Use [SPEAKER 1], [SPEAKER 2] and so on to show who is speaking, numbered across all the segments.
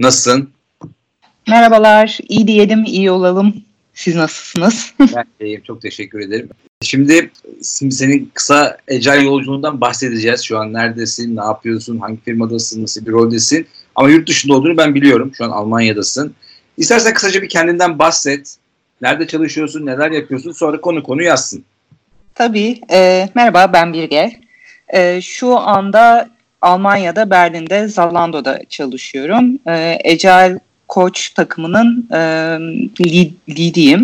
[SPEAKER 1] Nasılsın?
[SPEAKER 2] Merhabalar, iyi diyelim, iyi olalım. Siz nasılsınız?
[SPEAKER 1] ben iyiyim, çok teşekkür ederim. Şimdi, şimdi senin kısa ecel yolculuğundan bahsedeceğiz. Şu an neredesin, ne yapıyorsun, hangi firmadasın, nasıl bir roldesin. Ama yurt dışında olduğunu ben biliyorum. Şu an Almanya'dasın. İstersen kısaca bir kendinden bahset. Nerede çalışıyorsun, neler yapıyorsun, sonra konu konu yazsın.
[SPEAKER 2] Tabii. E, merhaba, ben Birge. E, şu anda Almanya'da, Berlin'de, Zalando'da çalışıyorum. E, Ecel Koç takımının e, lead.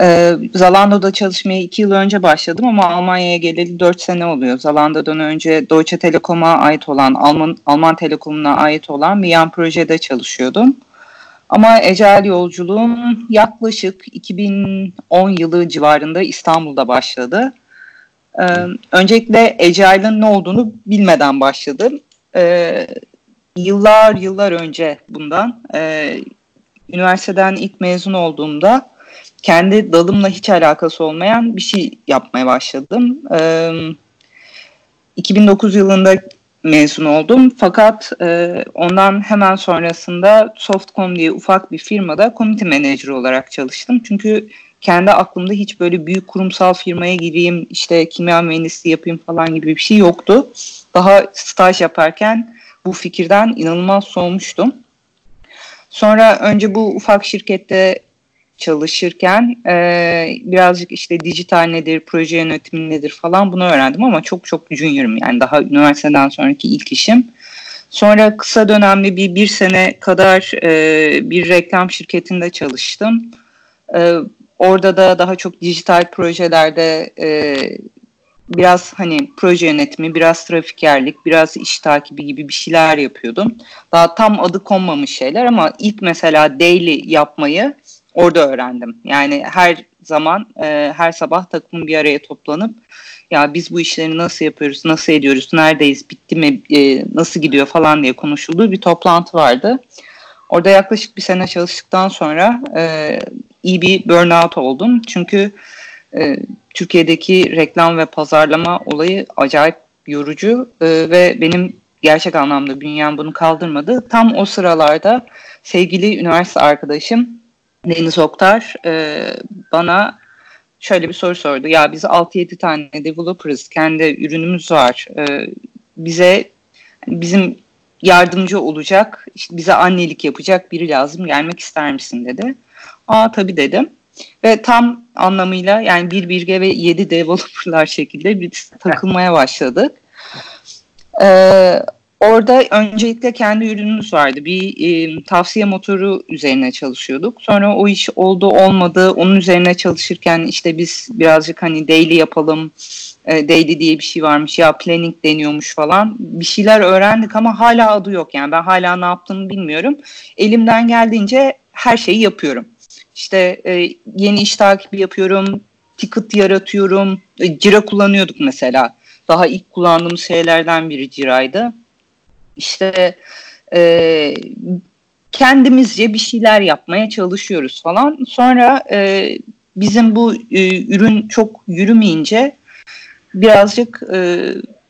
[SPEAKER 2] E, Zalando'da çalışmaya iki yıl önce başladım ama Almanya'ya geleli dört sene oluyor. Zalando'dan önce Deutsche Telekom'a ait olan, Alman, Alman Telekom'una ait olan bir yan projede çalışıyordum. Ama ecel yolculuğum yaklaşık 2010 yılı civarında İstanbul'da başladı. Ee, öncelikle Agile'ın ne olduğunu bilmeden başladım. Ee, yıllar yıllar önce bundan e, üniversiteden ilk mezun olduğumda kendi dalımla hiç alakası olmayan bir şey yapmaya başladım. Ee, 2009 yılında mezun oldum. Fakat e, ondan hemen sonrasında Softcom diye ufak bir firmada community manager olarak çalıştım. Çünkü kendi aklımda hiç böyle büyük kurumsal firmaya gireyim, işte kimya mühendisliği yapayım falan gibi bir şey yoktu. Daha staj yaparken bu fikirden inanılmaz soğumuştum. Sonra önce bu ufak şirkette çalışırken e, birazcık işte dijital nedir, proje yönetimi nedir falan bunu öğrendim ama çok çok junior'ım yani daha üniversiteden sonraki ilk işim. Sonra kısa dönemli bir bir sene kadar e, bir reklam şirketinde çalıştım. E, orada da daha çok dijital projelerde e, biraz hani proje yönetimi, biraz trafikerlik, biraz iş takibi gibi bir şeyler yapıyordum. Daha tam adı konmamış şeyler ama ilk mesela daily yapmayı orada öğrendim. Yani her zaman e, her sabah takımın bir araya toplanıp ya biz bu işleri nasıl yapıyoruz, nasıl ediyoruz, neredeyiz, bitti mi, e, nasıl gidiyor falan diye konuşulduğu bir toplantı vardı. Orada yaklaşık bir sene çalıştıktan sonra e, iyi bir burnout oldum. Çünkü e, Türkiye'deki reklam ve pazarlama olayı acayip yorucu e, ve benim gerçek anlamda bünyem bunu kaldırmadı. Tam o sıralarda sevgili üniversite arkadaşım Deniz Oktar e, bana şöyle bir soru sordu. Ya biz 6-7 tane developers, kendi ürünümüz var. E, bize bizim yardımcı olacak, işte bize annelik yapacak biri lazım. Gelmek ister misin dedi. Aa tabii dedim. Ve tam anlamıyla yani bir birge ve yedi developerlar şekilde bir takılmaya başladık. Ee, Orada öncelikle kendi ürünümüz vardı. Bir e, tavsiye motoru üzerine çalışıyorduk. Sonra o iş oldu olmadı. Onun üzerine çalışırken işte biz birazcık hani daily yapalım. E, daily diye bir şey varmış ya planning deniyormuş falan. Bir şeyler öğrendik ama hala adı yok. Yani ben hala ne yaptığımı bilmiyorum. Elimden geldiğince her şeyi yapıyorum. İşte e, yeni iş takibi yapıyorum. Ticket yaratıyorum. E, Cira kullanıyorduk mesela. Daha ilk kullandığım şeylerden biri Cira'ydı işte e, kendimizce bir şeyler yapmaya çalışıyoruz falan. Sonra e, bizim bu e, ürün çok yürümeyince birazcık e,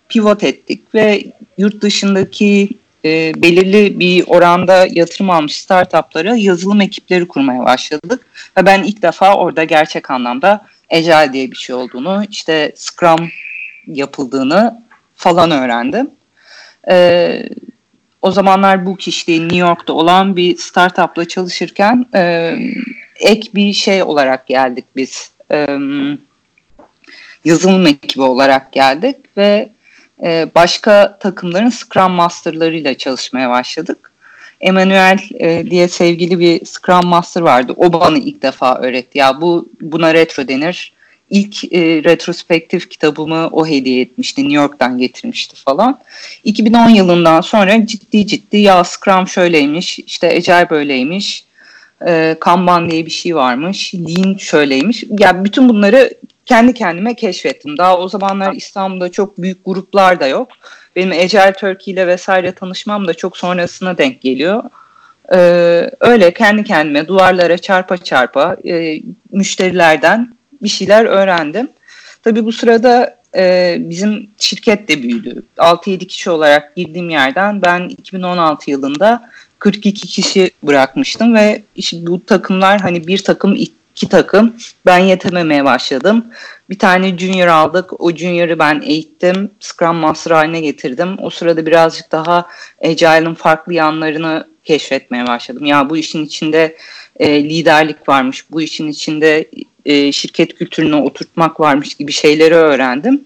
[SPEAKER 2] pivot ettik ve yurt dışındaki e, belirli bir oranda yatırım almış startuplara yazılım ekipleri kurmaya başladık. Ve ben ilk defa orada gerçek anlamda Agile diye bir şey olduğunu, işte Scrum yapıldığını falan öğrendim. E, o zamanlar bu kişiliği New York'ta olan bir startupla çalışırken e, ek bir şey olarak geldik biz. E, yazılım ekibi olarak geldik ve e, başka takımların Scrum Master'larıyla çalışmaya başladık. Emmanuel e, diye sevgili bir Scrum Master vardı. O bana ilk defa öğretti. Ya bu buna retro denir ilk e, retrospektif kitabımı o hediye etmişti. New York'tan getirmişti falan. 2010 yılından sonra ciddi ciddi ya Scrum şöyleymiş, işte Agile böyleymiş, e, Kanban diye bir şey varmış, Lean şöyleymiş. Yani bütün bunları kendi kendime keşfettim. Daha o zamanlar İstanbul'da çok büyük gruplar da yok. Benim Agile Turkey ile vesaire tanışmam da çok sonrasına denk geliyor. Ee, öyle kendi kendime duvarlara çarpa çarpa e, müşterilerden bir şeyler öğrendim. Tabii bu sırada e, bizim şirket de büyüdü. 6-7 kişi olarak girdiğim yerden ben 2016 yılında 42 kişi bırakmıştım ve işte bu takımlar hani bir takım iki takım ben yetememeye başladım. Bir tane junior aldık. O junior'ı ben eğittim. Scrum Master haline getirdim. O sırada birazcık daha Agile'ın farklı yanlarını keşfetmeye başladım. Ya bu işin içinde e, liderlik varmış. Bu işin içinde e, şirket kültürünü oturtmak varmış gibi şeyleri öğrendim.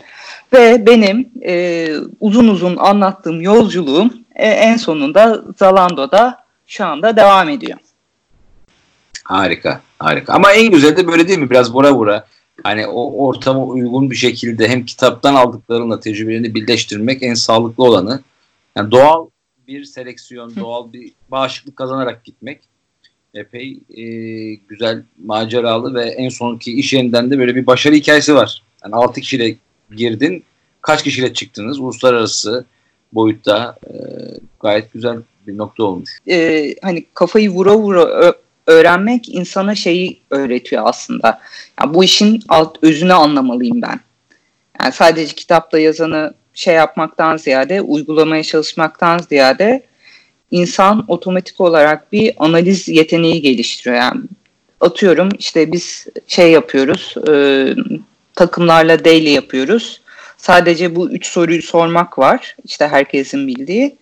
[SPEAKER 2] Ve benim e, uzun uzun anlattığım yolculuğum e, en sonunda Zalando'da şu anda devam ediyor.
[SPEAKER 1] Harika, harika. Ama en güzeli de böyle değil mi? Biraz vura vura. Hani o ortama uygun bir şekilde hem kitaptan aldıklarınla tecrübelerini birleştirmek en sağlıklı olanı. Yani doğal bir seleksiyon, doğal bir bağışıklık kazanarak gitmek epey e, güzel, maceralı ve en sonki iş yerinden de böyle bir başarı hikayesi var. Yani 6 kişiyle girdin, kaç kişiyle çıktınız? Uluslararası boyutta e, gayet güzel bir nokta olmuş.
[SPEAKER 2] E, hani kafayı vura vura öğrenmek insana şeyi öğretiyor aslında. Yani bu işin alt özünü anlamalıyım ben. Yani sadece kitapta yazanı şey yapmaktan ziyade, uygulamaya çalışmaktan ziyade insan otomatik olarak bir analiz yeteneği geliştiriyor. Yani atıyorum işte biz şey yapıyoruz, e, takımlarla daily yapıyoruz. Sadece bu üç soruyu sormak var. İşte herkesin bildiği.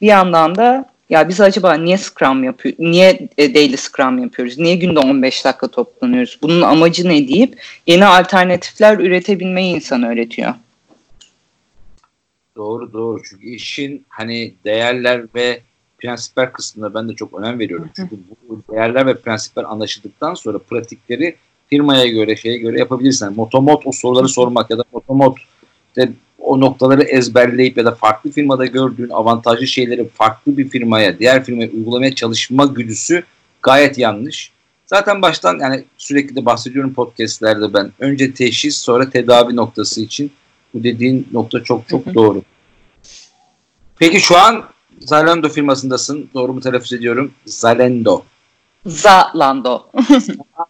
[SPEAKER 2] Bir yandan da ya biz acaba niye Scrum yapıyor, niye e, daily Scrum yapıyoruz, niye günde 15 dakika toplanıyoruz, bunun amacı ne deyip yeni alternatifler üretebilmeyi insan öğretiyor.
[SPEAKER 1] Doğru doğru çünkü işin hani değerler ve prensipler kısmına ben de çok önem veriyorum. Çünkü bu değerler ve prensipler anlaşıldıktan sonra pratikleri firmaya göre şeye göre yapabilirsin. Motomot o soruları sormak ya da motomot işte o noktaları ezberleyip ya da farklı firmada gördüğün avantajlı şeyleri farklı bir firmaya, diğer firmaya uygulamaya çalışma güdüsü gayet yanlış. Zaten baştan yani sürekli de bahsediyorum podcastlerde ben. Önce teşhis sonra tedavi noktası için bu dediğin nokta çok çok hı hı. doğru. Peki şu an Zalando firmasındasın. Doğru mu telaffuz ediyorum? Zalendo.
[SPEAKER 2] Zalando.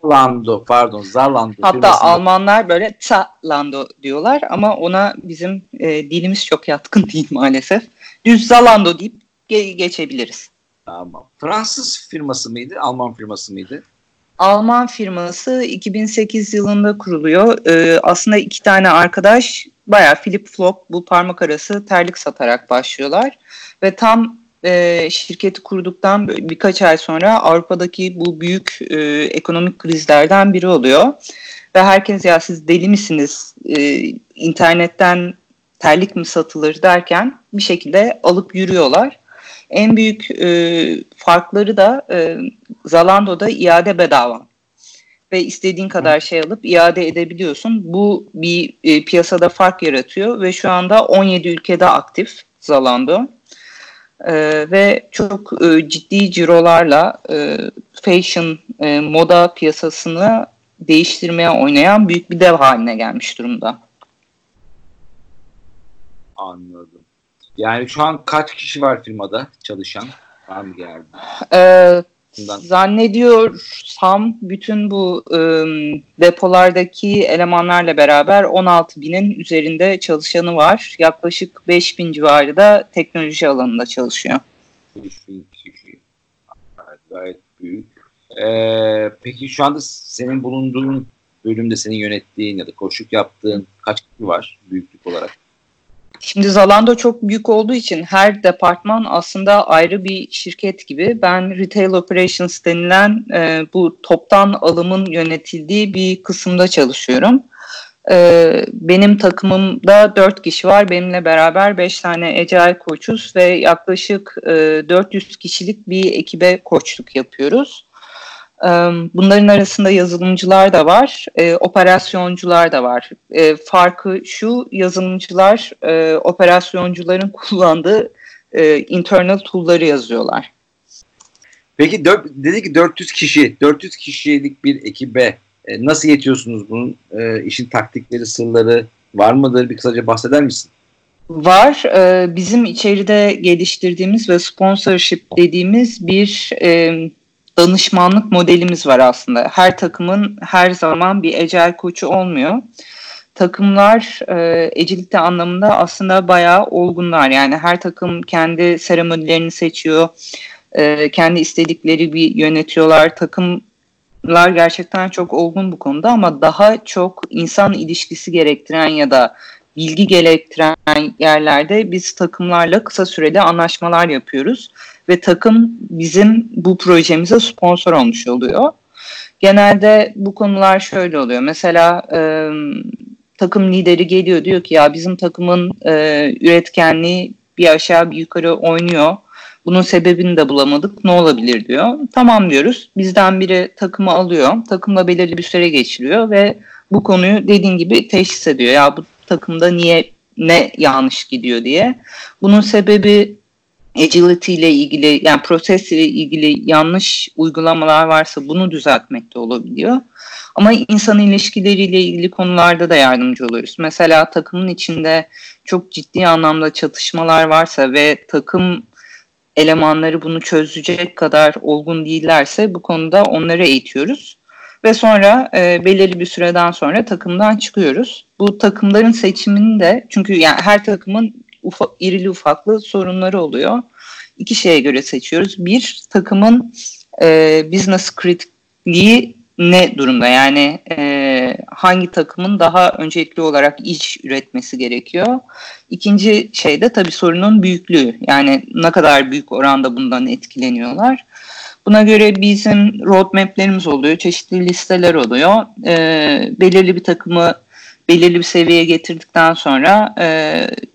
[SPEAKER 1] Zalando pardon Zalando.
[SPEAKER 2] Hatta. Almanlar böyle Zalando diyorlar ama ona bizim e, dilimiz çok yatkın değil maalesef. Düz Zalando deyip ge- geçebiliriz.
[SPEAKER 1] Tamam. Fransız firması mıydı? Alman firması mıydı?
[SPEAKER 2] Alman firması 2008 yılında kuruluyor. Ee, aslında iki tane arkadaş bayağı flip flop bu parmak arası terlik satarak başlıyorlar. Ve tam e, şirketi kurduktan birkaç ay sonra Avrupa'daki bu büyük e, ekonomik krizlerden biri oluyor. Ve herkes ya siz deli misiniz e, internetten terlik mi satılır derken bir şekilde alıp yürüyorlar. En büyük e, farkları da e, Zalando'da iade bedava ve istediğin kadar şey alıp iade edebiliyorsun. Bu bir e, piyasada fark yaratıyor ve şu anda 17 ülkede aktif Zalando. E, ve çok e, ciddi cirolarla e, fashion, e, moda piyasasını değiştirmeye oynayan büyük bir dev haline gelmiş durumda.
[SPEAKER 1] Anladım. Yani şu an kaç kişi var firmada çalışan? Var mı geldi?
[SPEAKER 2] Ee, zannediyorsam bütün bu e, depolardaki elemanlarla beraber 16 binin üzerinde çalışanı var. Yaklaşık 5 bin civarı da teknoloji alanında çalışıyor.
[SPEAKER 1] 5 bin kişi. Gayet büyük. Ee, peki şu anda senin bulunduğun bölümde senin yönettiğin ya da koşuk yaptığın kaç kişi var büyüklük olarak?
[SPEAKER 2] Şimdi Zalando çok büyük olduğu için her departman aslında ayrı bir şirket gibi. Ben Retail Operations denilen e, bu toptan alımın yönetildiği bir kısımda çalışıyorum. E, benim takımımda 4 kişi var. Benimle beraber 5 tane Agile koçuz ve yaklaşık e, 400 kişilik bir ekibe koçluk yapıyoruz. Bunların arasında yazılımcılar da var, e, operasyoncular da var. E, farkı şu, yazılımcılar e, operasyoncuların kullandığı internal tool'ları yazıyorlar.
[SPEAKER 1] Peki dört, dedi ki 400 kişi, 400 kişilik bir ekibe nasıl yetiyorsunuz bunun? İşin taktikleri, sırları var mıdır? Bir kısaca bahseder misin?
[SPEAKER 2] Var. Bizim içeride geliştirdiğimiz ve sponsorship dediğimiz bir danışmanlık modelimiz var aslında. Her takımın her zaman bir ecel koçu olmuyor. Takımlar e, ecilikte anlamında aslında bayağı olgunlar. Yani her takım kendi seremonilerini seçiyor. e, kendi istedikleri bir yönetiyorlar. Takımlar gerçekten çok olgun bu konuda ama daha çok insan ilişkisi gerektiren ya da bilgi gerektiren yerlerde biz takımlarla kısa süreli anlaşmalar yapıyoruz ve takım bizim bu projemize sponsor olmuş oluyor. Genelde bu konular şöyle oluyor. Mesela e, takım lideri geliyor diyor ki ya bizim takımın e, üretkenliği bir aşağı bir yukarı oynuyor. Bunun sebebini de bulamadık. Ne olabilir diyor. Tamam diyoruz. Bizden biri takımı alıyor. Takımla belirli bir süre geçiriyor ve bu konuyu dediğin gibi teşhis ediyor. Ya bu takımda niye ne yanlış gidiyor diye. Bunun sebebi agility ile ilgili yani proses ile ilgili yanlış uygulamalar varsa bunu düzeltmek de olabiliyor. Ama insan ilişkileriyle ilgili konularda da yardımcı oluyoruz. Mesela takımın içinde çok ciddi anlamda çatışmalar varsa ve takım elemanları bunu çözecek kadar olgun değillerse bu konuda onları eğitiyoruz. Ve sonra e, belirli bir süreden sonra takımdan çıkıyoruz. Bu takımların seçimini de çünkü yani her takımın ufa, irili ufaklı sorunları oluyor. İki şeye göre seçiyoruz. Bir, takımın e, business criticliği ne durumda? Yani e, hangi takımın daha öncelikli olarak iş üretmesi gerekiyor? İkinci şey de tabii sorunun büyüklüğü. Yani ne kadar büyük oranda bundan etkileniyorlar. Buna göre bizim roadmap'lerimiz oluyor, çeşitli listeler oluyor. E, belirli bir takımı belirli bir seviyeye getirdikten sonra e,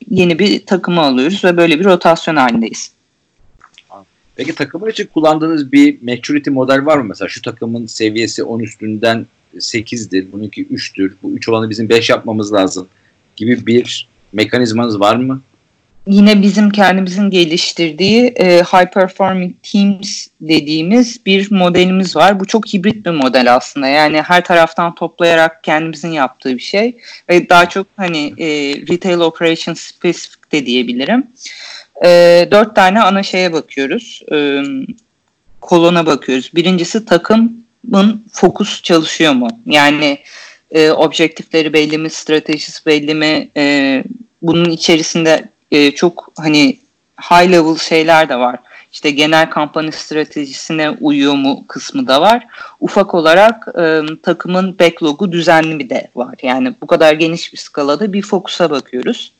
[SPEAKER 2] yeni bir takımı alıyoruz ve böyle bir rotasyon halindeyiz.
[SPEAKER 1] Peki takımın için kullandığınız bir maturity model var mı? Mesela şu takımın seviyesi 10 üstünden 8'dir, bununki 3'tür, bu 3 olanı bizim 5 yapmamız lazım gibi bir mekanizmanız var mı?
[SPEAKER 2] Yine bizim kendimizin geliştirdiği e, High Performing Teams dediğimiz bir modelimiz var. Bu çok hibrit bir model aslında. Yani her taraftan toplayarak kendimizin yaptığı bir şey. Ve daha çok hani e, Retail Operations Specific de diyebilirim. E, dört tane ana şeye bakıyoruz. E, kolona bakıyoruz. Birincisi takımın fokus çalışıyor mu? Yani e, objektifleri belli mi, stratejisi belli mi? E, bunun içerisinde e, çok hani high level şeyler de var. İşte genel kampanya stratejisine uyuyor mu kısmı da var. Ufak olarak e, takımın backlogu düzenli bir de var. Yani bu kadar geniş bir skalada bir fokusa bakıyoruz.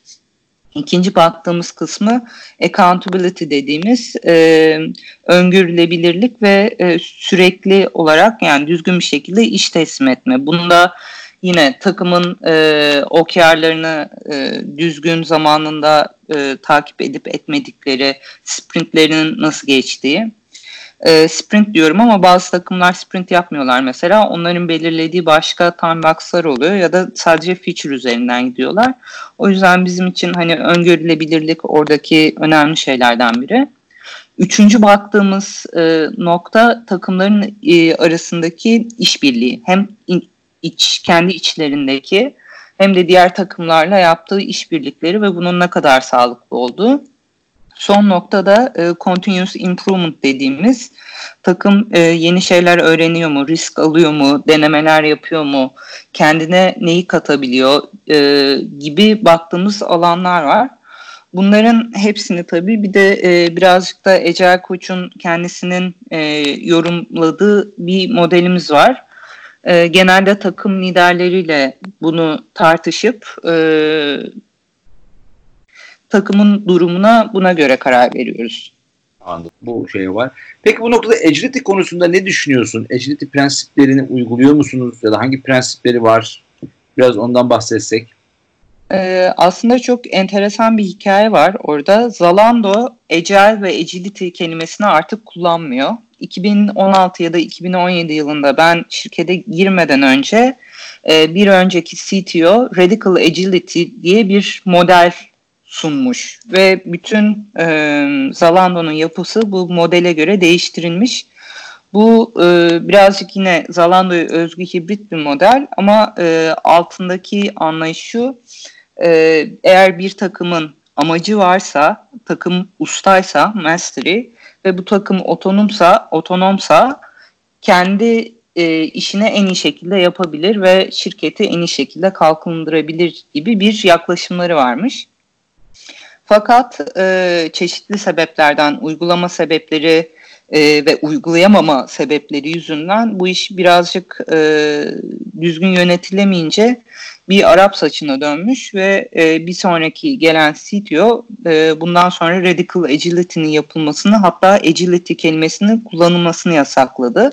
[SPEAKER 2] İkinci baktığımız kısmı accountability dediğimiz e, öngörülebilirlik ve e, sürekli olarak yani düzgün bir şekilde iş teslim etme. Bunda yine takımın e, OKR'larını e, düzgün zamanında e, takip edip etmedikleri, sprintlerinin nasıl geçtiği e, sprint diyorum ama bazı takımlar sprint yapmıyorlar mesela. Onların belirlediği başka time box'lar oluyor ya da sadece feature üzerinden gidiyorlar. O yüzden bizim için hani öngörülebilirlik oradaki önemli şeylerden biri. Üçüncü baktığımız e, nokta takımların e, arasındaki işbirliği. Hem in, iç kendi içlerindeki hem de diğer takımlarla yaptığı işbirlikleri ve bunun ne kadar sağlıklı olduğu. Son noktada e, continuous improvement dediğimiz takım e, yeni şeyler öğreniyor mu, risk alıyor mu, denemeler yapıyor mu, kendine neyi katabiliyor e, gibi baktığımız alanlar var. Bunların hepsini tabii bir de e, birazcık da Ecel Koç'un kendisinin e, yorumladığı bir modelimiz var. E, genelde takım liderleriyle bunu tartışıp e, takımın durumuna buna göre karar veriyoruz.
[SPEAKER 1] Anladım. Bu şey var. Peki bu noktada agility konusunda ne düşünüyorsun? Agility prensiplerini uyguluyor musunuz? Ya da hangi prensipleri var? Biraz ondan bahsetsek.
[SPEAKER 2] Ee, aslında çok enteresan bir hikaye var orada. Zalando Agile ve Agility kelimesini artık kullanmıyor. 2016 ya da 2017 yılında ben şirkete girmeden önce e, bir önceki CTO Radical Agility diye bir model sunmuş ve bütün e, Zalando'nun yapısı bu modele göre değiştirilmiş. Bu e, birazcık yine Zalando'ya özgü hibrit bir model ama e, altındaki anlayış şu, e, eğer bir takımın amacı varsa, takım ustaysa, mastery ve bu takım otonomsa, otonomsa kendi e, işine en iyi şekilde yapabilir ve şirketi en iyi şekilde kalkındırabilir gibi bir yaklaşımları varmış. Fakat e, çeşitli sebeplerden, uygulama sebepleri e, ve uygulayamama sebepleri yüzünden bu iş birazcık e, düzgün yönetilemeyince bir Arap saçına dönmüş ve e, bir sonraki gelen CTO e, bundan sonra Radical Agility'nin yapılmasını hatta Agility kelimesinin kullanılmasını yasakladı.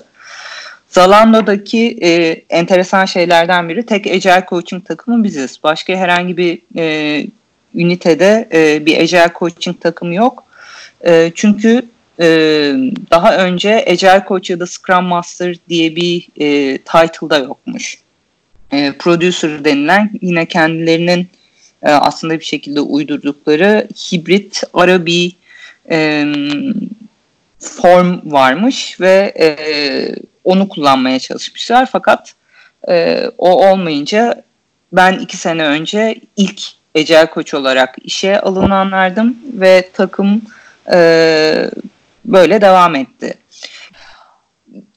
[SPEAKER 2] Zalando'daki e, enteresan şeylerden biri tek Agile Coaching takımı biziz. Başka herhangi bir e, ünitede e, bir Agile Coaching takımı yok. E, çünkü e, daha önce Agile Coach ya da Scrum Master diye bir e, title da yokmuş. E, producer denilen yine kendilerinin e, aslında bir şekilde uydurdukları hibrit ara bir e, form varmış ve e, onu kullanmaya çalışmışlar. Fakat e, o olmayınca ben iki sene önce ilk Ecel Koç olarak işe alınanlardım ve takım e, böyle devam etti.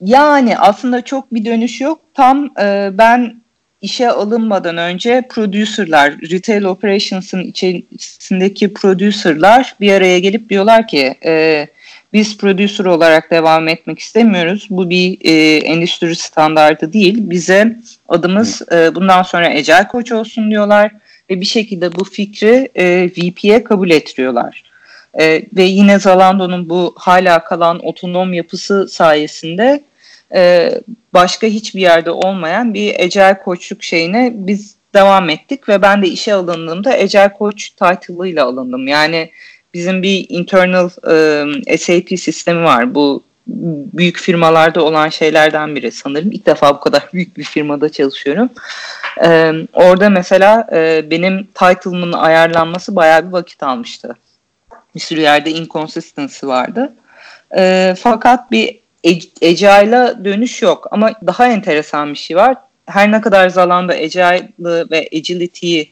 [SPEAKER 2] Yani aslında çok bir dönüş yok. Tam e, ben işe alınmadan önce producerlar, retail operations'ın içerisindeki producerlar bir araya gelip diyorlar ki e, biz producer olarak devam etmek istemiyoruz. Bu bir e, endüstri standardı değil. Bize adımız e, bundan sonra Agile Koç olsun diyorlar ve bir şekilde bu fikri e, VP'ye kabul ettiriyorlar. E, ve yine Zalando'nun bu hala kalan otonom yapısı sayesinde e, başka hiçbir yerde olmayan bir Agile koçluk şeyine biz devam ettik ve ben de işe alındığımda Agile Coach title'ıyla alındım. Yani bizim bir internal e, SAP sistemi var. Bu büyük firmalarda olan şeylerden biri sanırım. İlk defa bu kadar büyük bir firmada çalışıyorum. E, orada mesela e, benim title'ımın ayarlanması bayağı bir vakit almıştı. Bir sürü yerde inconsistency vardı. E, fakat bir Agile'a dönüş yok. Ama daha enteresan bir şey var. Her ne kadar Zalando Agile'ı ve Agility'yi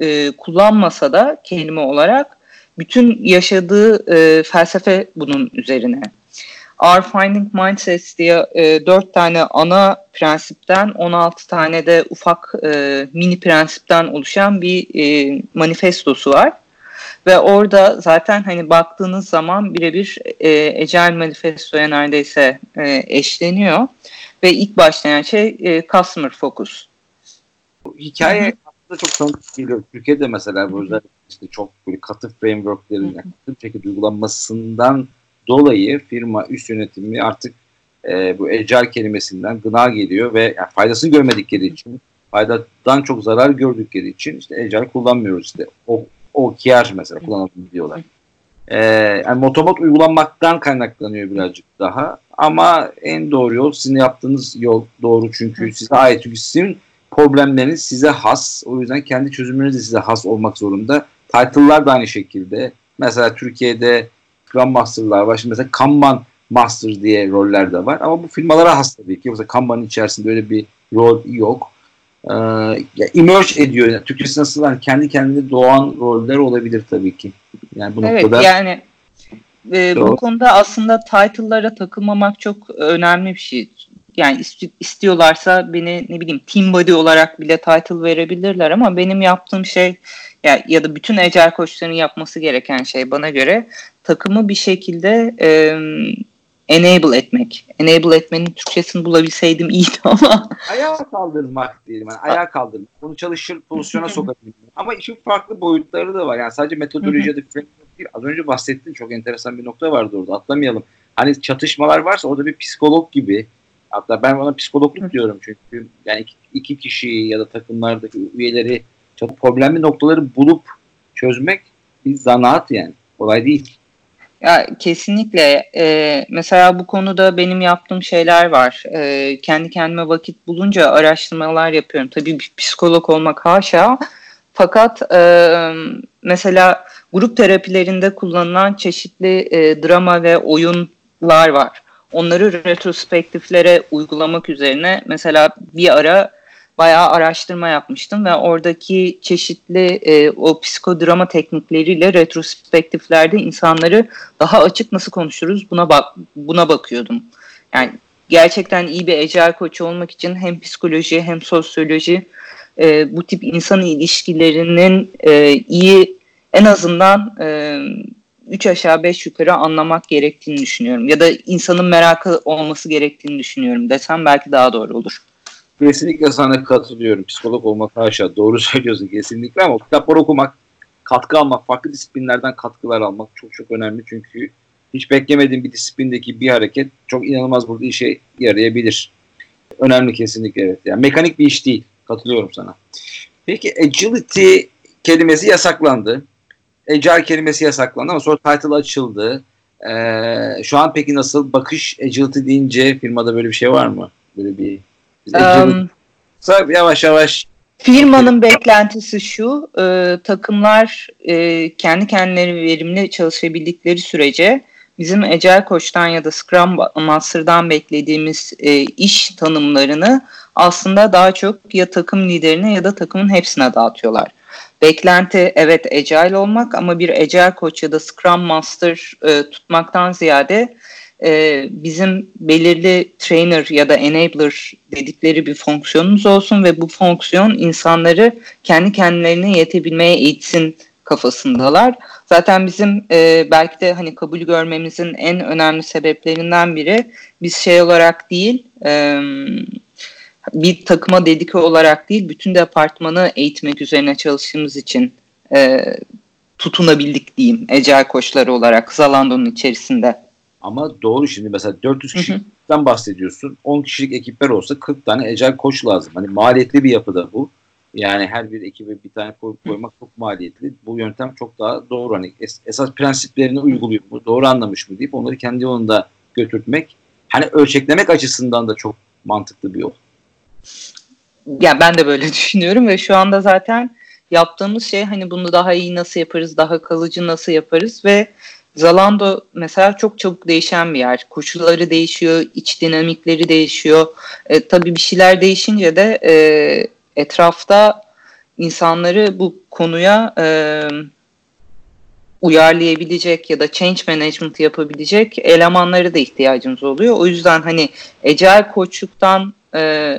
[SPEAKER 2] e, kullanmasa da kelime olarak bütün yaşadığı e, felsefe bunun üzerine. Our Finding Mindsets diye e, 4 tane ana prensipten 16 tane de ufak e, mini prensipten oluşan bir e, manifestosu var. Ve orada zaten hani baktığınız zaman birebir e, Agile Manifesto'ya neredeyse e, eşleniyor. Ve ilk başlayan şey e, Customer Focus.
[SPEAKER 1] Hikaye Hı-hı. aslında çok tanıdık geliyor. Türkiye'de mesela bu özellikle işte çok böyle katı frameworklerin katı şekilde uygulanmasından dolayı firma üst yönetimi artık e, bu Agile kelimesinden gına geliyor ve yani faydasını görmedikleri için faydadan çok zarar gördükleri için işte Agile kullanmıyoruz işte. O o OKR mesela kullanalım diyorlar. Ee, yani motomot uygulanmaktan kaynaklanıyor birazcık daha. Ama en doğru yol sizin yaptığınız yol doğru çünkü size ait. Çünkü sizin problemleriniz size has. O yüzden kendi çözümleriniz de size has olmak zorunda. Title'lar da aynı şekilde. Mesela Türkiye'de Scrum Master'lar var. Şimdi mesela Kanban Master diye roller de var. Ama bu firmalara has tabii ki. Mesela Kanban'ın içerisinde öyle bir rol yok e, ya emerge ediyor. Yani Türkçesi nasıl yani kendi kendine doğan roller olabilir tabii ki. Yani bu
[SPEAKER 2] evet, noktada yani e, bu konuda aslında title'lara takılmamak çok önemli bir şey. Yani ist- istiyorlarsa beni ne bileyim team body olarak bile title verebilirler ama benim yaptığım şey ya, ya da bütün ecel koçların yapması gereken şey bana göre takımı bir şekilde e, enable etmek. Enable etmenin Türkçesini bulabilseydim iyiydi ama.
[SPEAKER 1] Ayağa kaldırmak diyelim. Yani ayağa kaldırmak. Bunu çalışır pozisyona sokabilmek. Ama işin farklı boyutları da var. Yani sadece metodoloji ya da değil. Az önce bahsettiğin çok enteresan bir nokta vardı orada. Atlamayalım. Hani çatışmalar varsa orada bir psikolog gibi hatta ben ona psikologluk diyorum çünkü yani iki, iki kişi ya da takımlardaki üyeleri çok problemli noktaları bulup çözmek bir zanaat yani. Kolay değil.
[SPEAKER 2] Ya kesinlikle. Ee, mesela bu konuda benim yaptığım şeyler var. Ee, kendi kendime vakit bulunca araştırmalar yapıyorum. Tabii bir psikolog olmak haşa. Fakat e, mesela grup terapilerinde kullanılan çeşitli e, drama ve oyunlar var. Onları retrospektiflere uygulamak üzerine mesela bir ara bayağı araştırma yapmıştım ve oradaki çeşitli e, o psikodrama teknikleriyle retrospektiflerde insanları daha açık nasıl konuşuruz buna bak buna bakıyordum. Yani gerçekten iyi bir ecel koçu olmak için hem psikoloji hem sosyoloji e, bu tip insan ilişkilerinin e, iyi en azından e, üç aşağı beş yukarı anlamak gerektiğini düşünüyorum. Ya da insanın merakı olması gerektiğini düşünüyorum desem belki daha doğru olur.
[SPEAKER 1] Kesinlikle sana katılıyorum. Psikolog olmak haşa. Doğru söylüyorsun kesinlikle ama kitaplar okumak, katkı almak, farklı disiplinlerden katkılar almak çok çok önemli. Çünkü hiç beklemediğin bir disiplindeki bir hareket çok inanılmaz burada işe yarayabilir. Önemli kesinlikle evet. Yani mekanik bir iş değil. Katılıyorum sana. Peki agility kelimesi yasaklandı. Agile kelimesi yasaklandı ama sonra title açıldı. Ee, şu an peki nasıl bakış agility deyince firmada böyle bir şey var mı? Böyle bir
[SPEAKER 2] um,
[SPEAKER 1] yavaş yavaş
[SPEAKER 2] Firmanın beklentisi şu, e, takımlar e, kendi kendileri verimli çalışabildikleri sürece bizim Agile Coach'tan ya da Scrum Master'dan beklediğimiz e, iş tanımlarını aslında daha çok ya takım liderine ya da takımın hepsine dağıtıyorlar. Beklenti evet Agile olmak ama bir Agile Coach ya da Scrum Master e, tutmaktan ziyade e, bizim belirli trainer ya da enabler dedikleri bir fonksiyonumuz olsun ve bu fonksiyon insanları kendi kendilerine yetebilmeye eğitsin kafasındalar. Zaten bizim e, belki de hani kabul görmemizin en önemli sebeplerinden biri biz şey olarak değil e, bir takıma dedike olarak değil bütün departmanı eğitmek üzerine çalıştığımız için e, tutunabildik diyeyim ecel koçları olarak Zalando'nun içerisinde.
[SPEAKER 1] Ama doğru şimdi mesela 400 kişiden bahsediyorsun. 10 kişilik ekipler olsa 40 tane ecel koç lazım. Hani maliyetli bir yapıda bu. Yani her bir ekibe bir tane koy, koymak çok maliyetli. Bu yöntem çok daha doğru. Hani es, esas prensiplerini uyguluyor. Bu doğru anlamış mı deyip onları kendi yolunda götürtmek. Hani ölçeklemek açısından da çok mantıklı bir yol.
[SPEAKER 2] Yani ben de böyle düşünüyorum ve şu anda zaten yaptığımız şey hani bunu daha iyi nasıl yaparız, daha kalıcı nasıl yaparız ve Zalando mesela çok çabuk değişen bir yer. Koşulları değişiyor, iç dinamikleri değişiyor. E, tabii bir şeyler değişince de e, etrafta insanları bu konuya e, uyarlayabilecek ya da change management yapabilecek elemanları da ihtiyacımız oluyor. O yüzden hani Agile koçluktan e,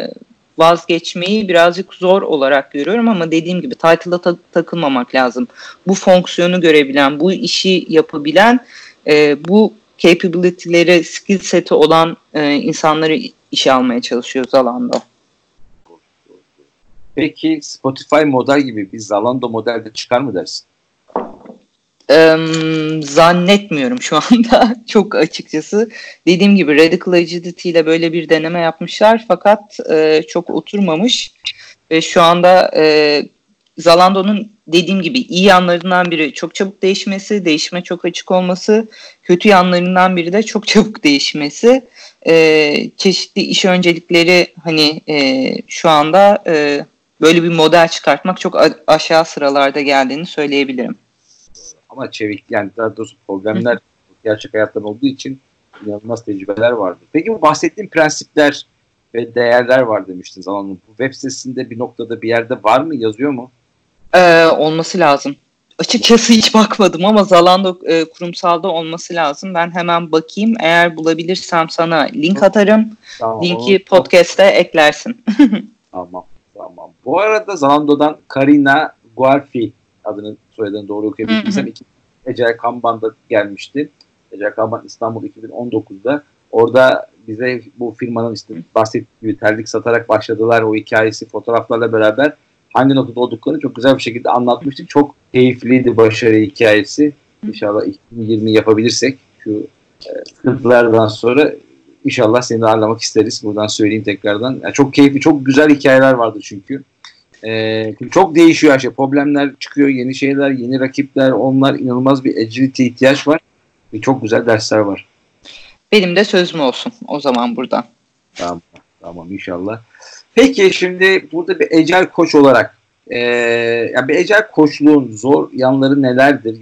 [SPEAKER 2] vazgeçmeyi birazcık zor olarak görüyorum ama dediğim gibi title'a ta- takılmamak lazım. Bu fonksiyonu görebilen, bu işi yapabilen, e, bu capability'leri, skill seti olan e, insanları işe almaya çalışıyoruz alanda.
[SPEAKER 1] Peki Spotify model gibi bir Zalando modelde çıkar mı dersin?
[SPEAKER 2] Ee, zannetmiyorum şu anda çok açıkçası. Dediğim gibi Radical Agility ile böyle bir deneme yapmışlar fakat e, çok oturmamış ve şu anda e, Zalando'nun dediğim gibi iyi yanlarından biri çok çabuk değişmesi, değişime çok açık olması, kötü yanlarından biri de çok çabuk değişmesi. E, çeşitli iş öncelikleri hani e, şu anda e, böyle bir model çıkartmak çok aşağı sıralarda geldiğini söyleyebilirim.
[SPEAKER 1] Ama çevik yani daha doğrusu problemler gerçek hayattan olduğu için inanılmaz tecrübeler vardı. Peki bu bahsettiğim prensipler ve değerler var demiştin zamanında. Bu web sitesinde bir noktada bir yerde var mı? Yazıyor mu?
[SPEAKER 2] Ee, olması lazım. Açıkçası hiç bakmadım ama Zalando e, kurumsalda olması lazım. Ben hemen bakayım. Eğer bulabilirsem sana link atarım. Tamam, Linki podcast'te eklersin.
[SPEAKER 1] tamam. Tamam. Bu arada Zalando'dan Karina Guarfi adını soyadını doğru okuyabildiysem iki Ecel Kamban'da gelmişti. Ecel Kamban İstanbul 2019'da. Orada bize bu firmanın işte bahsettiği gibi terlik satarak başladılar. O hikayesi fotoğraflarla beraber hangi noktada olduklarını çok güzel bir şekilde anlatmıştık. Çok keyifliydi başarı hikayesi. İnşallah 2020 yapabilirsek şu e, sıkıntılardan sonra İnşallah seni de ağırlamak isteriz. Buradan söyleyeyim tekrardan. Yani çok keyifli, çok güzel hikayeler vardı çünkü. Ee, çok değişiyor her şey. Problemler çıkıyor, yeni şeyler, yeni rakipler. Onlar inanılmaz bir agility ihtiyaç var. Ve çok güzel dersler var.
[SPEAKER 2] Benim de sözüm olsun o zaman burada.
[SPEAKER 1] Tamam, tamam inşallah. Peki şimdi burada bir ecel koç olarak e, yani bir ecel koçluğun zor yanları nelerdir?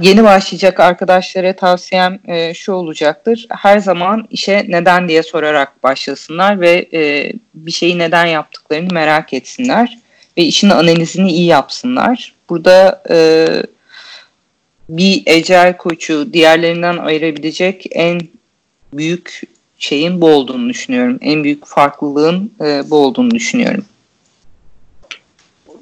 [SPEAKER 2] Yeni başlayacak arkadaşlara tavsiyem e, şu olacaktır. Her zaman işe neden diye sorarak başlasınlar ve e, bir şeyi neden yaptıklarını merak etsinler ve işin analizini iyi yapsınlar. Burada e, bir ecel koçu diğerlerinden ayırabilecek en büyük şeyin bu olduğunu düşünüyorum. En büyük farklılığın e, bu olduğunu düşünüyorum.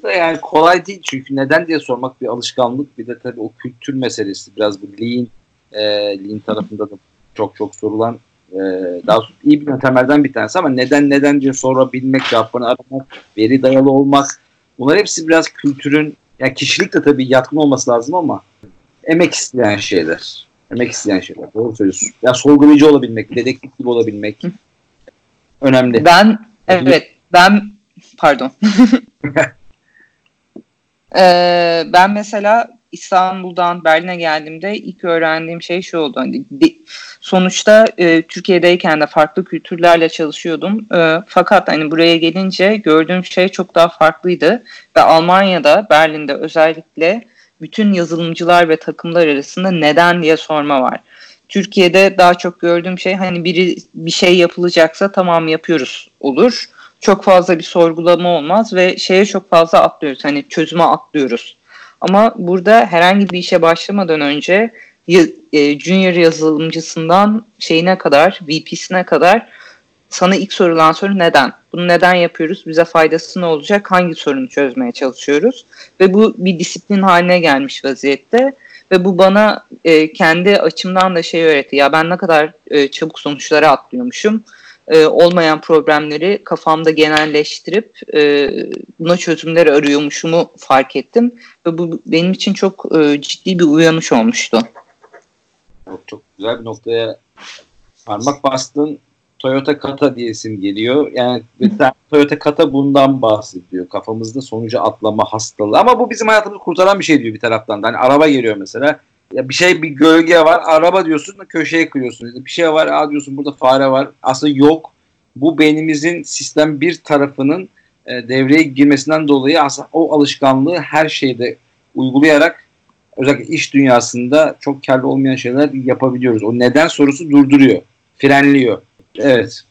[SPEAKER 1] Da yani kolay değil çünkü neden diye sormak bir alışkanlık bir de tabii o kültür meselesi biraz bu lean e, lean tarafında da çok çok sorulan e, daha iyi bir yöntemlerden bir tanesi ama neden neden diye sorabilmek cevaplarını aramak veri dayalı olmak bunlar hepsi biraz kültürün yani kişilik de tabii yatkın olması lazım ama emek isteyen şeyler. Emek isteyen şeyler. Doğru söylüyorsun. Ya sorgulayıcı olabilmek, dedektif gibi olabilmek önemli.
[SPEAKER 2] Ben evet ben pardon. ee, ben mesela İstanbul'dan Berlin'e geldiğimde ilk öğrendiğim şey şu oldu. Hani sonuçta e, Türkiye'deyken de farklı kültürlerle çalışıyordum. E, fakat hani buraya gelince gördüğüm şey çok daha farklıydı. Ve Almanya'da, Berlin'de özellikle bütün yazılımcılar ve takımlar arasında neden diye sorma var. Türkiye'de daha çok gördüğüm şey hani biri bir şey yapılacaksa tamam yapıyoruz olur. Çok fazla bir sorgulama olmaz ve şeye çok fazla atlıyoruz. Hani çözüme atlıyoruz. Ama burada herhangi bir işe başlamadan önce e, junior yazılımcısından şeyine kadar, VP'sine kadar sana ilk sorulan soru neden? Bunu neden yapıyoruz? Bize faydası ne olacak? Hangi sorunu çözmeye çalışıyoruz? Ve bu bir disiplin haline gelmiş vaziyette. Ve bu bana e, kendi açımdan da şey öğretti. Ya ben ne kadar e, çabuk sonuçlara atlıyormuşum. E, olmayan problemleri kafamda genelleştirip e, buna çözümler arıyormuşumu fark ettim. Ve bu benim için çok e, ciddi bir uyanış olmuştu.
[SPEAKER 1] Çok, çok güzel bir noktaya parmak bastın. Toyota Kata diyesim geliyor. Yani Toyota Kata bundan bahsediyor. Kafamızda sonucu atlama hastalığı. Ama bu bizim hayatımızı kurtaran bir şey diyor bir taraftan. Hani araba geliyor mesela. Ya bir şey bir gölge var. Araba diyorsun köşeye kırıyorsun. Bir şey var. Aa diyorsun burada fare var. Aslında yok. Bu beynimizin sistem bir tarafının e, devreye girmesinden dolayı aslında o alışkanlığı her şeyde uygulayarak özellikle iş dünyasında çok karlı olmayan şeyler yapabiliyoruz. O neden sorusu durduruyor, frenliyor. Evet.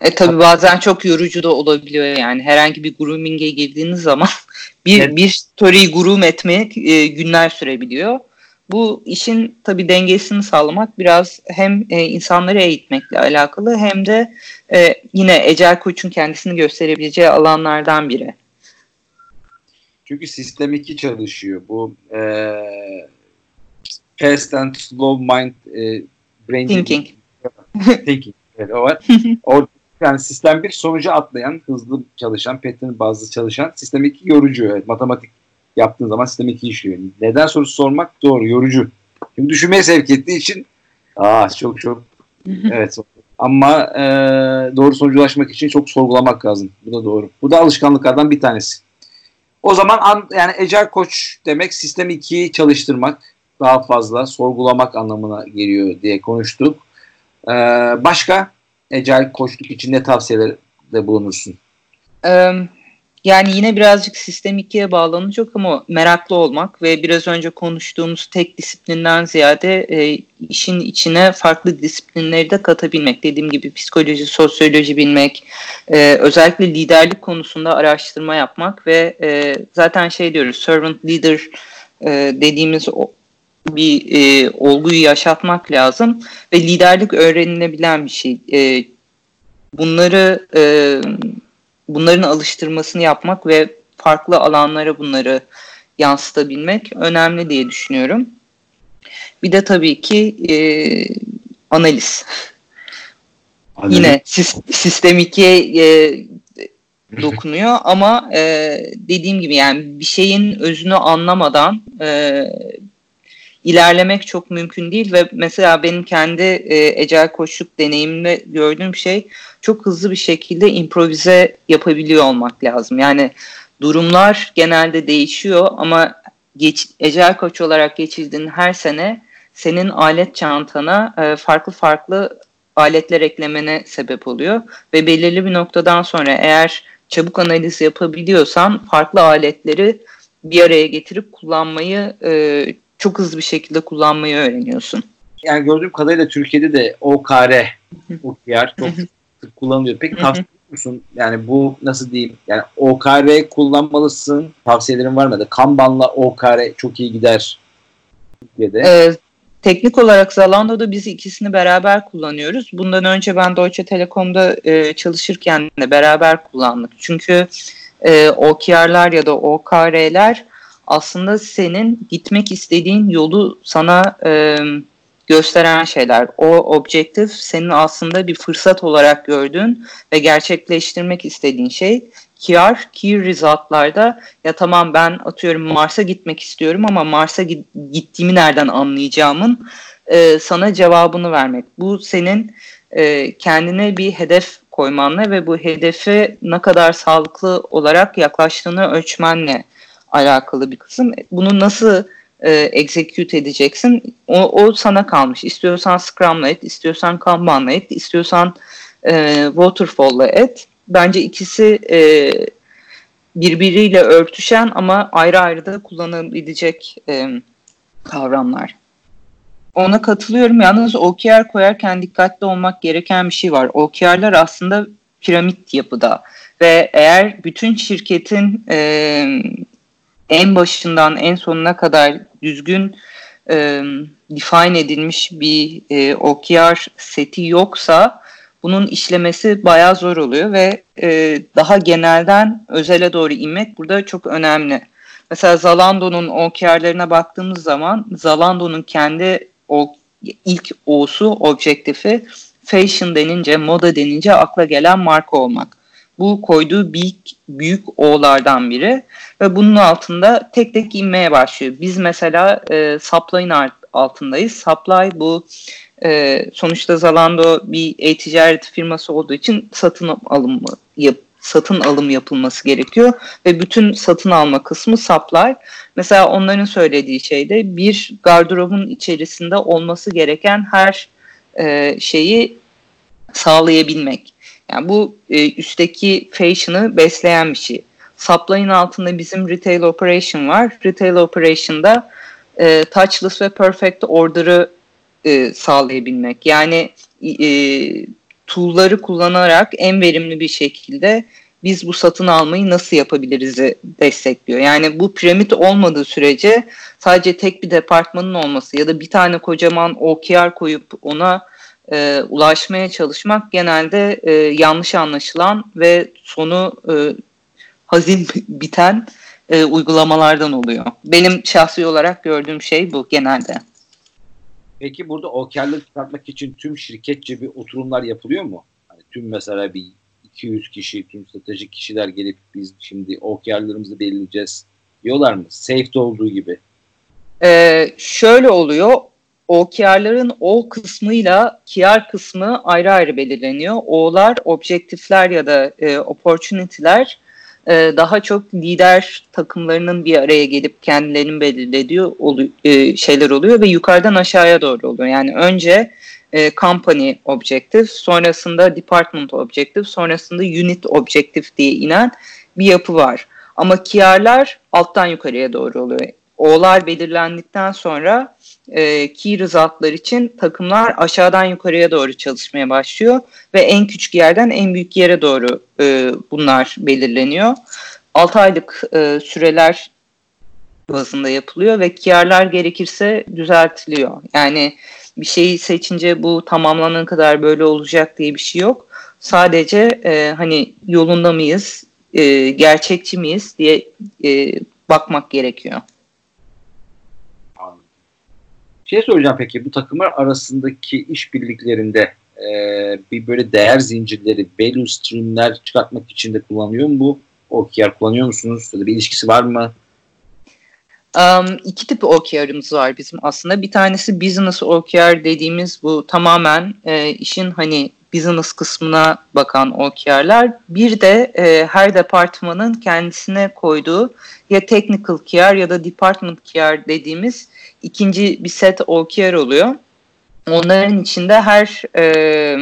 [SPEAKER 2] E tabi bazen çok yorucu da olabiliyor yani herhangi bir grooming'e girdiğiniz zaman bir evet. bir story'yi groom etmek e, günler sürebiliyor. Bu işin tabi dengesini sağlamak biraz hem e, insanları eğitmekle alakalı hem de e, yine Ecel Koç'un kendisini gösterebileceği alanlardan biri.
[SPEAKER 1] Çünkü sistem 2 çalışıyor. Bu e, fast and slow mind e, brain
[SPEAKER 2] thinking.
[SPEAKER 1] thinking. Evet, o var. Orada yani sistem bir sonucu atlayan, hızlı çalışan, pattern bazlı çalışan, sistem iki yorucu. Evet, matematik yaptığın zaman sistem iki işliyor. Neden sorusu sormak doğru, yorucu. Şimdi düşünmeye sevk ettiği için aa çok çok evet ama e, doğru sonuca ulaşmak için çok sorgulamak lazım. Bu da doğru. Bu da alışkanlıklardan bir tanesi. O zaman an, yani Ecel Koç demek sistem 2'yi çalıştırmak, daha fazla sorgulamak anlamına geliyor diye konuştuk. Ee, başka Ecel koçluk için ne tavsiyelerde bulunursun?
[SPEAKER 2] Yani yine birazcık sistem ikiye bağlanacak ama meraklı olmak ve biraz önce konuştuğumuz tek disiplinden ziyade e, işin içine farklı disiplinleri de katabilmek. Dediğim gibi psikoloji, sosyoloji bilmek, e, özellikle liderlik konusunda araştırma yapmak ve e, zaten şey diyoruz servant leader e, dediğimiz o, bir e, olguyu yaşatmak lazım ve liderlik öğrenilebilen bir şey. E, bunları e, bunların alıştırmasını yapmak ve farklı alanlara bunları yansıtabilmek önemli diye düşünüyorum. Bir de tabii ki e, analiz. analiz. Yine sistem 2'ye e, dokunuyor ama e, dediğim gibi yani bir şeyin özünü anlamadan e, ilerlemek çok mümkün değil ve mesela benim kendi e, ecel koşuk deneyimimde gördüğüm şey çok hızlı bir şekilde improvize yapabiliyor olmak lazım. Yani durumlar genelde değişiyor ama geç, ecel koç olarak geçirdiğin her sene senin alet çantana e, farklı farklı aletler eklemene sebep oluyor ve belirli bir noktadan sonra eğer çabuk analiz yapabiliyorsan farklı aletleri bir araya getirip kullanmayı e, çok hızlı bir şekilde kullanmayı öğreniyorsun.
[SPEAKER 1] Yani gördüğüm kadarıyla Türkiye'de de OKR, OKR çok sık kullanılıyor. Peki tavsiye musun? Yani bu nasıl diyeyim? Yani OKR kullanmalısın. Tavsiyelerin var mı? Kanban'la OKR çok iyi gider.
[SPEAKER 2] Türkiye'de. Ee, teknik olarak Zalando'da biz ikisini beraber kullanıyoruz. Bundan önce ben Deutsche Telekom'da e, çalışırken de beraber kullandık. Çünkü e, OKR'lar ya da OKR'ler aslında senin gitmek istediğin yolu sana e, gösteren şeyler. O objektif senin aslında bir fırsat olarak gördüğün ve gerçekleştirmek istediğin şey. Key, key result'larda ya tamam ben atıyorum Mars'a gitmek istiyorum ama Mars'a gittiğimi nereden anlayacağımın e, sana cevabını vermek. Bu senin e, kendine bir hedef koymanla ve bu hedefe ne kadar sağlıklı olarak yaklaştığını ölçmenle alakalı bir kısım. Bunu nasıl e, execute edeceksin? O, o sana kalmış. İstiyorsan Scrum'la et, istiyorsan Kanban'la et, istiyorsan e, Waterfall'la et. Bence ikisi e, birbiriyle örtüşen ama ayrı ayrı da kullanılabilecek e, kavramlar. Ona katılıyorum. Yalnız OKR koyarken dikkatli olmak gereken bir şey var. OKR'lar aslında piramit yapıda ve eğer bütün şirketin e, en başından en sonuna kadar düzgün e, define edilmiş bir e, OKR seti yoksa bunun işlemesi bayağı zor oluyor ve e, daha genelden özele doğru inmek burada çok önemli. Mesela Zalando'nun OKR'lerine baktığımız zaman Zalando'nun kendi o ilk O'su objektifi fashion denince, moda denince akla gelen marka olmak. Bu koyduğu büyük, büyük O'lardan biri ve bunun altında tek tek inmeye başlıyor. Biz mesela e, supply'ın altındayız. Supply bu e, sonuçta Zalando bir e-ticaret firması olduğu için satın alımı yap, satın alım yapılması gerekiyor ve bütün satın alma kısmı supply. Mesela onların söylediği şey de bir gardırobun içerisinde olması gereken her e, şeyi sağlayabilmek. Yani bu e, üstteki fashion'ı besleyen bir şey. Supply'ın altında bizim retail operation var. Retail operation'da e, touchless ve perfect order'ı e, sağlayabilmek. Yani e, tool'ları kullanarak en verimli bir şekilde biz bu satın almayı nasıl yapabiliriz'i destekliyor. Yani bu piramit olmadığı sürece sadece tek bir departmanın olması ya da bir tane kocaman OKR koyup ona e, ulaşmaya çalışmak genelde e, yanlış anlaşılan ve sonu e, hazin biten e, uygulamalardan oluyor. Benim şahsi olarak gördüğüm şey bu genelde.
[SPEAKER 1] Peki burada OKR'ları çıkartmak için tüm şirketçe bir oturumlar yapılıyor mu? Hani tüm mesela bir 200 kişi, tüm stratejik kişiler gelip biz şimdi OKR'larımızı belirleyeceğiz diyorlar mı? Safe'de olduğu gibi.
[SPEAKER 2] Ee, şöyle oluyor. OKR'ların O kısmıyla KR kısmı ayrı ayrı belirleniyor. O'lar, objektifler ya da e, opportunity'ler e, daha çok lider takımlarının bir araya gelip kendilerinin belirlediği olu, e, şeyler oluyor ve yukarıdan aşağıya doğru oluyor. Yani önce e, company objective, sonrasında department objective, sonrasında unit objective diye inen bir yapı var. Ama KR'lar alttan yukarıya doğru oluyor. O'lar belirlendikten sonra e, key result'lar için takımlar aşağıdan yukarıya doğru çalışmaya başlıyor ve en küçük yerden en büyük yere doğru e, bunlar belirleniyor. 6 aylık e, süreler bazında yapılıyor ve KR'lar gerekirse düzeltiliyor. Yani bir şeyi seçince bu tamamlanan kadar böyle olacak diye bir şey yok. Sadece e, hani yolunda mıyız, e, gerçekçi miyiz diye e, bakmak gerekiyor.
[SPEAKER 1] Şey soracağım peki bu takımlar arasındaki işbirliklerinde e, bir böyle değer zincirleri, value streamler çıkartmak için de kullanıyor mu bu? OKR kullanıyor musunuz? Ya da bir ilişkisi var mı?
[SPEAKER 2] Um, iki tip OKR'ımız var bizim aslında. Bir tanesi business OKR dediğimiz bu tamamen e, işin hani business kısmına bakan OKR'lar. Bir de e, her departmanın kendisine koyduğu ya technical KR ya da department KR dediğimiz ikinci bir set OKR oluyor. Onların içinde her e,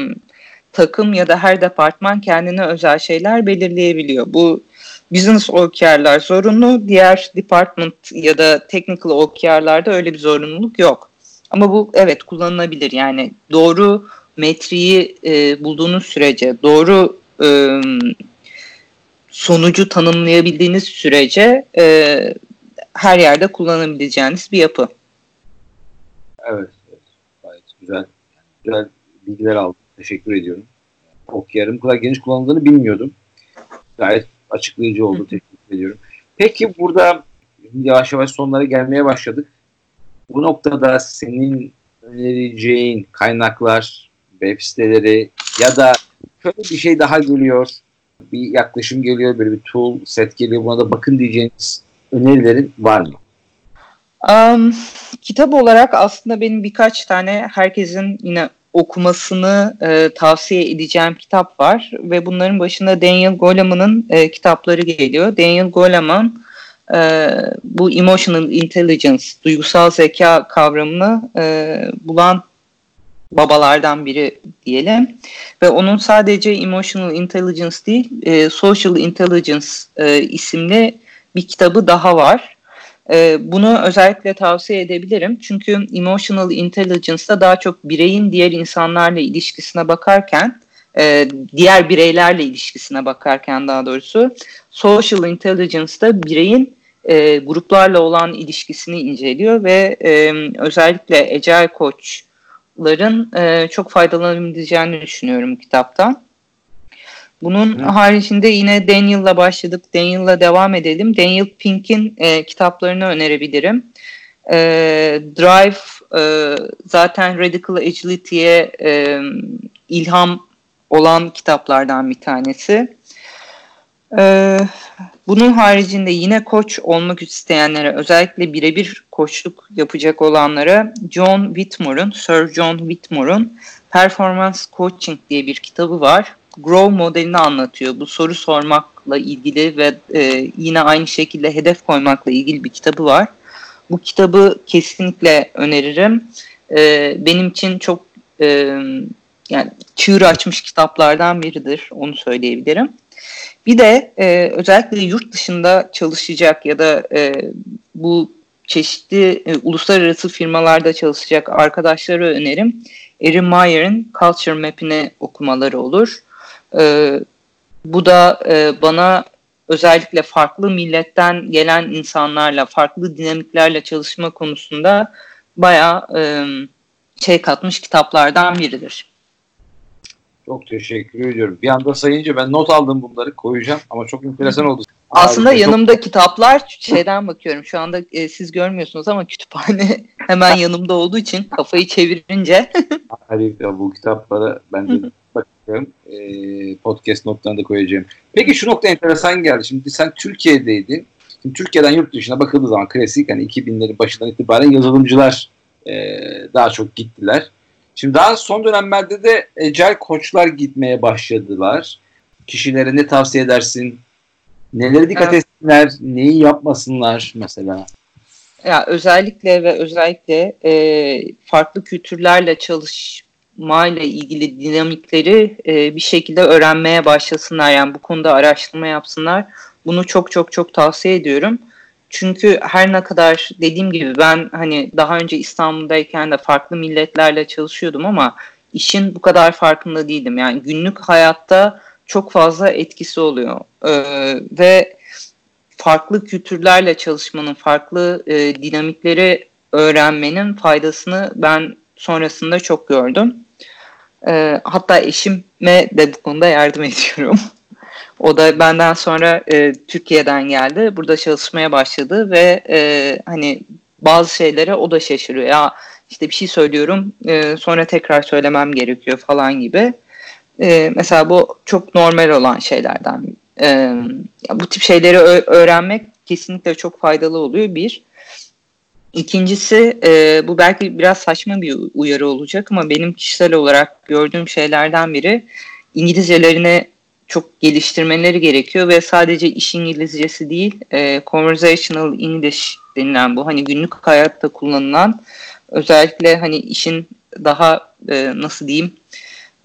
[SPEAKER 2] takım ya da her departman kendine özel şeyler belirleyebiliyor. Bu business OKR'lar zorunlu. Diğer department ya da technical OKR'larda öyle bir zorunluluk yok. Ama bu evet kullanılabilir. Yani doğru metriği e, bulduğunuz sürece, doğru e, sonucu tanımlayabildiğiniz sürece e, her yerde kullanabileceğiniz bir yapı.
[SPEAKER 1] Evet, evet. gayet güzel. Güzel bilgiler aldım. Teşekkür ediyorum. OKR'ın bu kadar geniş kullanıldığını bilmiyordum. Gayet açıklayıcı oldu. Teşekkür ediyorum. Peki burada yavaş yavaş sonlara gelmeye başladık. Bu noktada senin önereceğin kaynaklar, web siteleri ya da şöyle bir şey daha geliyor. Bir yaklaşım geliyor, böyle bir tool set geliyor. Buna da bakın diyeceğiniz önerilerin var mı?
[SPEAKER 2] Um, kitap olarak aslında benim birkaç tane herkesin yine okumasını e, tavsiye edeceğim kitap var ve bunların başında Daniel Goleman'ın e, kitapları geliyor. Daniel Goleman e, bu emotional intelligence, duygusal zeka kavramını e, bulan babalardan biri diyelim ve onun sadece emotional intelligence değil, e, social intelligence e, isimli bir kitabı daha var. E, bunu özellikle tavsiye edebilirim. Çünkü emotional intelligence'da daha çok bireyin diğer insanlarla ilişkisine bakarken, e, diğer bireylerle ilişkisine bakarken daha doğrusu, social intelligence'da bireyin e, gruplarla olan ilişkisini inceliyor ve e, özellikle Agile Coach'ların e, çok faydalanabileceğini düşünüyorum kitaptan. Bunun Hı. haricinde yine Daniel'la başladık. Daniel'la devam edelim. Daniel Pink'in e, kitaplarını önerebilirim. E, Drive e, zaten Radical Agility'ye e, ilham olan kitaplardan bir tanesi. E, bunun haricinde yine koç olmak isteyenlere özellikle birebir koçluk yapacak olanlara John Whitmore'un, Sir John Whitmore'un Performance Coaching diye bir kitabı var. Grow modelini anlatıyor. Bu soru sormakla ilgili ve e, yine aynı şekilde hedef koymakla ilgili bir kitabı var. Bu kitabı kesinlikle öneririm. E, benim için çok e, yani çığır açmış kitaplardan biridir. Onu söyleyebilirim. Bir de e, özellikle yurt dışında çalışacak ya da e, bu çeşitli e, uluslararası firmalarda çalışacak arkadaşlara önerim. Erin Meyer'in Culture Map'ini okumaları olur. E, bu da e, bana özellikle farklı milletten gelen insanlarla, farklı dinamiklerle çalışma konusunda bayağı e, şey katmış kitaplardan biridir.
[SPEAKER 1] Çok teşekkür ediyorum. Bir anda sayınca ben not aldım bunları koyacağım ama çok enteresan oldu.
[SPEAKER 2] Aslında Abi, yanımda çok... kitaplar şeyden bakıyorum. Şu anda e, siz görmüyorsunuz ama kütüphane hemen yanımda olduğu için kafayı çevirince.
[SPEAKER 1] Harika bu kitaplara ben de bakıyorum. E, podcast notlarına da koyacağım. Peki şu nokta enteresan geldi. Şimdi sen Türkiye'deydin. Şimdi Türkiye'den yurt dışına bakıldığı zaman klasik hani 2000'lerin başından itibaren yazılımcılar e, daha çok gittiler. Şimdi daha son dönemlerde de ecel koçlar gitmeye başladılar. Kişilere ne tavsiye edersin? Neleri dikkat evet. etsinler? Neyi yapmasınlar mesela?
[SPEAKER 2] Ya özellikle ve özellikle e, farklı kültürlerle çalışmayla ilgili dinamikleri e, bir şekilde öğrenmeye başlasınlar. Yani bu konuda araştırma yapsınlar. Bunu çok çok çok tavsiye ediyorum. Çünkü her ne kadar dediğim gibi ben hani daha önce İstanbul'dayken de farklı milletlerle çalışıyordum ama işin bu kadar farkında değildim. Yani günlük hayatta çok fazla etkisi oluyor. Ee, ve farklı kültürlerle çalışmanın, farklı e, dinamikleri öğrenmenin faydasını ben sonrasında çok gördüm. Ee, hatta eşime de bu konuda yardım ediyorum. O da benden sonra e, Türkiye'den geldi. Burada çalışmaya başladı ve e, hani bazı şeylere o da şaşırıyor. Ya işte bir şey söylüyorum e, sonra tekrar söylemem gerekiyor falan gibi. E, mesela bu çok normal olan şeylerden. E, bu tip şeyleri öğrenmek kesinlikle çok faydalı oluyor bir. İkincisi e, bu belki biraz saçma bir uyarı olacak ama benim kişisel olarak gördüğüm şeylerden biri İngilizcelerine çok geliştirmeleri gerekiyor ve sadece iş İngilizcesi değil, e, conversational English denilen bu hani günlük hayatta kullanılan özellikle hani işin daha e, nasıl diyeyim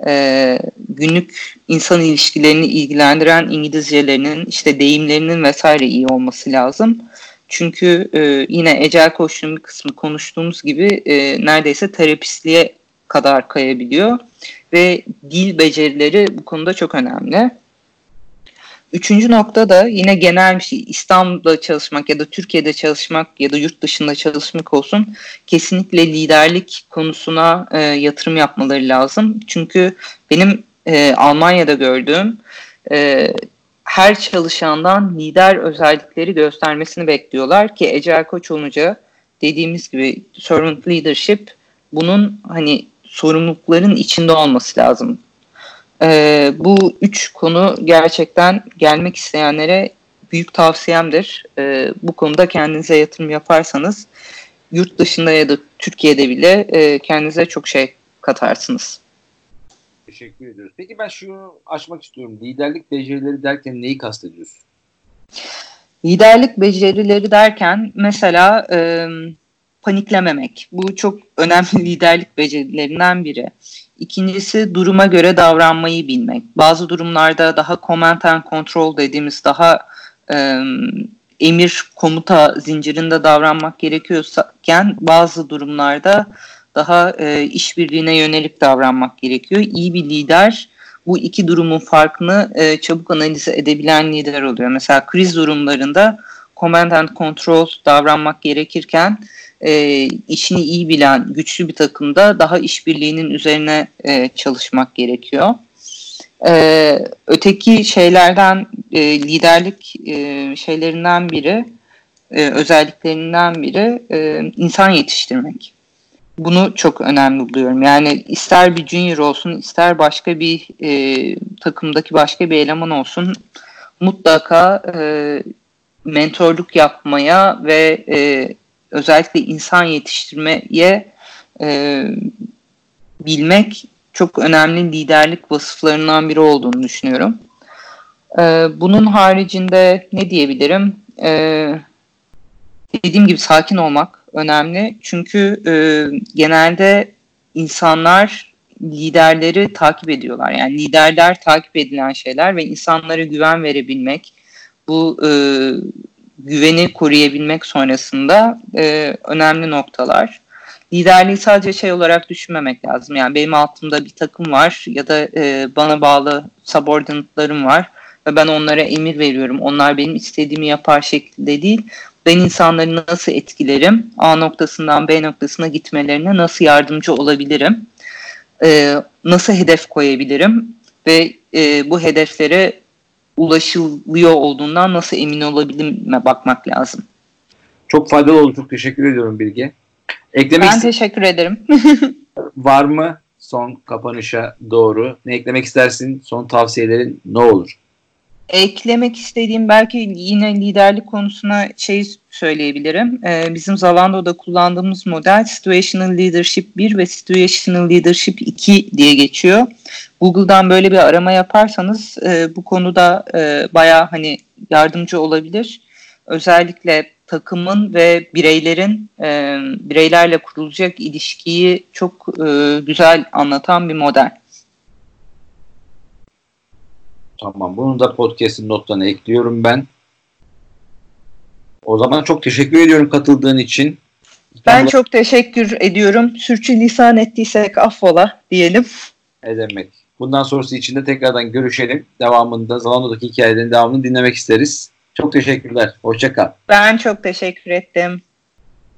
[SPEAKER 2] e, günlük insan ilişkilerini ilgilendiren İngilizcelerinin işte deyimlerinin vesaire iyi olması lazım. Çünkü e, yine ecel koşunun bir kısmı konuştuğumuz gibi e, neredeyse terapistliğe kadar kayabiliyor ve dil becerileri bu konuda çok önemli. Üçüncü nokta da yine genel bir şey İstanbul'da çalışmak ya da Türkiye'de çalışmak ya da yurt dışında çalışmak olsun kesinlikle liderlik konusuna e, yatırım yapmaları lazım. Çünkü benim e, Almanya'da gördüğüm e, her çalışandan lider özellikleri göstermesini bekliyorlar ki Ecel Koç olunca dediğimiz gibi servant leadership bunun hani sorumlulukların içinde olması lazım. Ee, bu üç konu gerçekten gelmek isteyenlere büyük tavsiyemdir. Ee, bu konuda kendinize yatırım yaparsanız yurt dışında ya da Türkiye'de bile e, kendinize çok şey katarsınız.
[SPEAKER 1] Teşekkür ediyoruz. Peki ben şunu açmak istiyorum. Liderlik becerileri derken neyi kastediyorsun?
[SPEAKER 2] Liderlik becerileri derken mesela e, paniklememek. Bu çok önemli liderlik becerilerinden biri. İkincisi duruma göre davranmayı bilmek. Bazı durumlarda daha command and control dediğimiz daha e, emir komuta zincirinde davranmak gerekiyorken bazı durumlarda daha e, işbirliğine yönelik davranmak gerekiyor. İyi bir lider bu iki durumun farkını e, çabuk analiz edebilen lider oluyor. Mesela kriz durumlarında command and control davranmak gerekirken e, işini iyi bilen güçlü bir takımda daha işbirliğinin üzerine e, çalışmak gerekiyor. E, öteki şeylerden e, liderlik e, şeylerinden biri e, özelliklerinden biri e, insan yetiştirmek. Bunu çok önemli buluyorum. Yani ister bir junior olsun ister başka bir e, takımdaki başka bir eleman olsun mutlaka e, mentorluk yapmaya ve e, özellikle insan yetiştirmeye e, bilmek çok önemli liderlik vasıflarından biri olduğunu düşünüyorum. E, bunun haricinde ne diyebilirim? E, dediğim gibi sakin olmak önemli. Çünkü e, genelde insanlar liderleri takip ediyorlar. Yani liderler takip edilen şeyler ve insanlara güven verebilmek, bu e, güveni koruyabilmek sonrasında e, önemli noktalar. Liderliği sadece şey olarak düşünmemek lazım. Yani benim altımda bir takım var ya da e, bana bağlı subordinate'larım var ve ben onlara emir veriyorum. Onlar benim istediğimi yapar şeklinde değil. Ben insanları nasıl etkilerim? A noktasından B noktasına gitmelerine nasıl yardımcı olabilirim? E, nasıl hedef koyabilirim? Ve e, bu hedeflere ulaşılıyor olduğundan nasıl emin olabilirime bakmak lazım.
[SPEAKER 1] Çok faydalı oldu. Çok teşekkür ediyorum Bilge.
[SPEAKER 2] Eklemek ben teşekkür ederim.
[SPEAKER 1] var mı son kapanışa doğru? Ne eklemek istersin? Son tavsiyelerin ne olur?
[SPEAKER 2] Eklemek istediğim belki yine liderlik konusuna şey söyleyebilirim. Ee, bizim Zalando'da kullandığımız model Situational Leadership 1 ve Situational Leadership 2 diye geçiyor. Google'dan böyle bir arama yaparsanız e, bu konuda e, bayağı hani yardımcı olabilir. Özellikle takımın ve bireylerin e, bireylerle kurulacak ilişkiyi çok e, güzel anlatan bir model.
[SPEAKER 1] Tamam. Bunu da podcast'in notlarına ekliyorum ben. O zaman çok teşekkür ediyorum katıldığın için.
[SPEAKER 2] Ben çok teşekkür ediyorum. Sürçülisan ettiysek affola diyelim.
[SPEAKER 1] Ne demek. Bundan sonrası için de tekrardan görüşelim. Devamında Zalando'daki hikayelerin devamını dinlemek isteriz. Çok teşekkürler. Hoşçakal.
[SPEAKER 2] Ben çok teşekkür ettim.